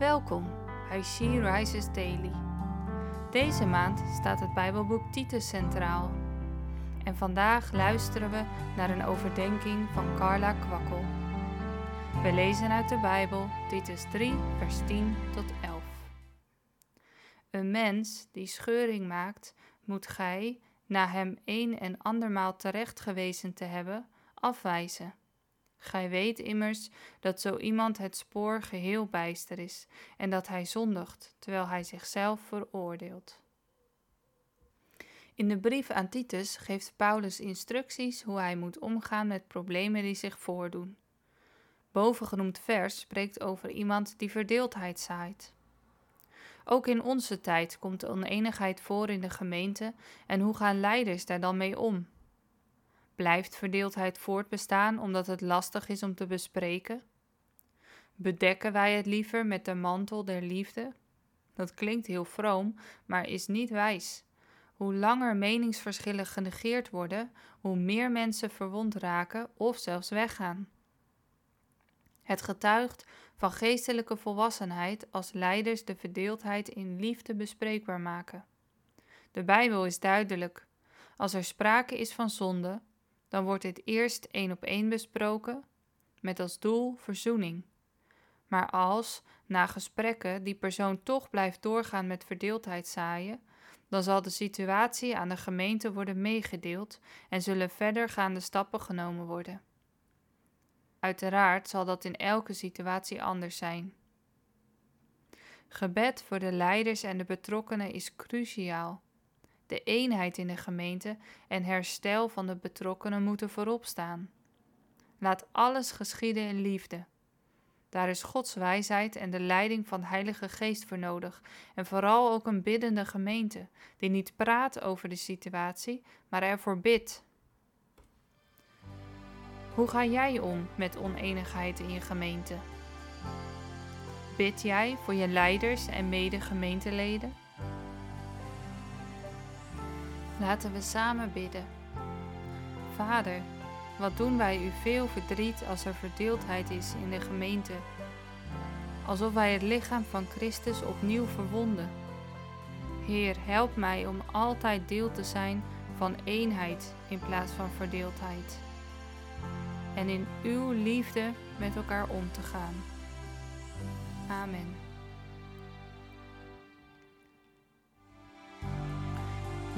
Welkom bij She Rises Daily. Deze maand staat het Bijbelboek Titus centraal. En vandaag luisteren we naar een overdenking van Carla Kwakkel. We lezen uit de Bijbel Titus 3, vers 10 tot 11. Een mens die scheuring maakt, moet gij, na hem een en andermaal terecht gewezen te hebben, afwijzen. Gij weet immers dat zo iemand het spoor geheel bijster is en dat hij zondigt, terwijl hij zichzelf veroordeelt. In de brief aan Titus geeft Paulus instructies hoe hij moet omgaan met problemen die zich voordoen. Bovengenoemd vers spreekt over iemand die verdeeldheid zaait. Ook in onze tijd komt oneenigheid voor in de gemeente en hoe gaan leiders daar dan mee om? Blijft verdeeldheid voortbestaan omdat het lastig is om te bespreken? Bedekken wij het liever met de mantel der liefde? Dat klinkt heel vroom, maar is niet wijs. Hoe langer meningsverschillen genegeerd worden, hoe meer mensen verwond raken of zelfs weggaan. Het getuigt van geestelijke volwassenheid als leiders de verdeeldheid in liefde bespreekbaar maken. De Bijbel is duidelijk. Als er sprake is van zonde, dan wordt dit eerst één op één besproken, met als doel verzoening. Maar als, na gesprekken, die persoon toch blijft doorgaan met verdeeldheid zaaien, dan zal de situatie aan de gemeente worden meegedeeld en zullen verdergaande stappen genomen worden. Uiteraard zal dat in elke situatie anders zijn. Gebed voor de leiders en de betrokkenen is cruciaal. De eenheid in de gemeente en herstel van de betrokkenen moeten voorop staan. Laat alles geschieden in liefde. Daar is Gods wijsheid en de leiding van de Heilige Geest voor nodig, en vooral ook een biddende gemeente, die niet praat over de situatie, maar ervoor bidt. Hoe ga jij om met oneenigheid in je gemeente? Bid jij voor je leiders en mede-gemeenteleden? Laten we samen bidden. Vader, wat doen wij u veel verdriet als er verdeeldheid is in de gemeente? Alsof wij het lichaam van Christus opnieuw verwonden. Heer, help mij om altijd deel te zijn van eenheid in plaats van verdeeldheid. En in uw liefde met elkaar om te gaan. Amen.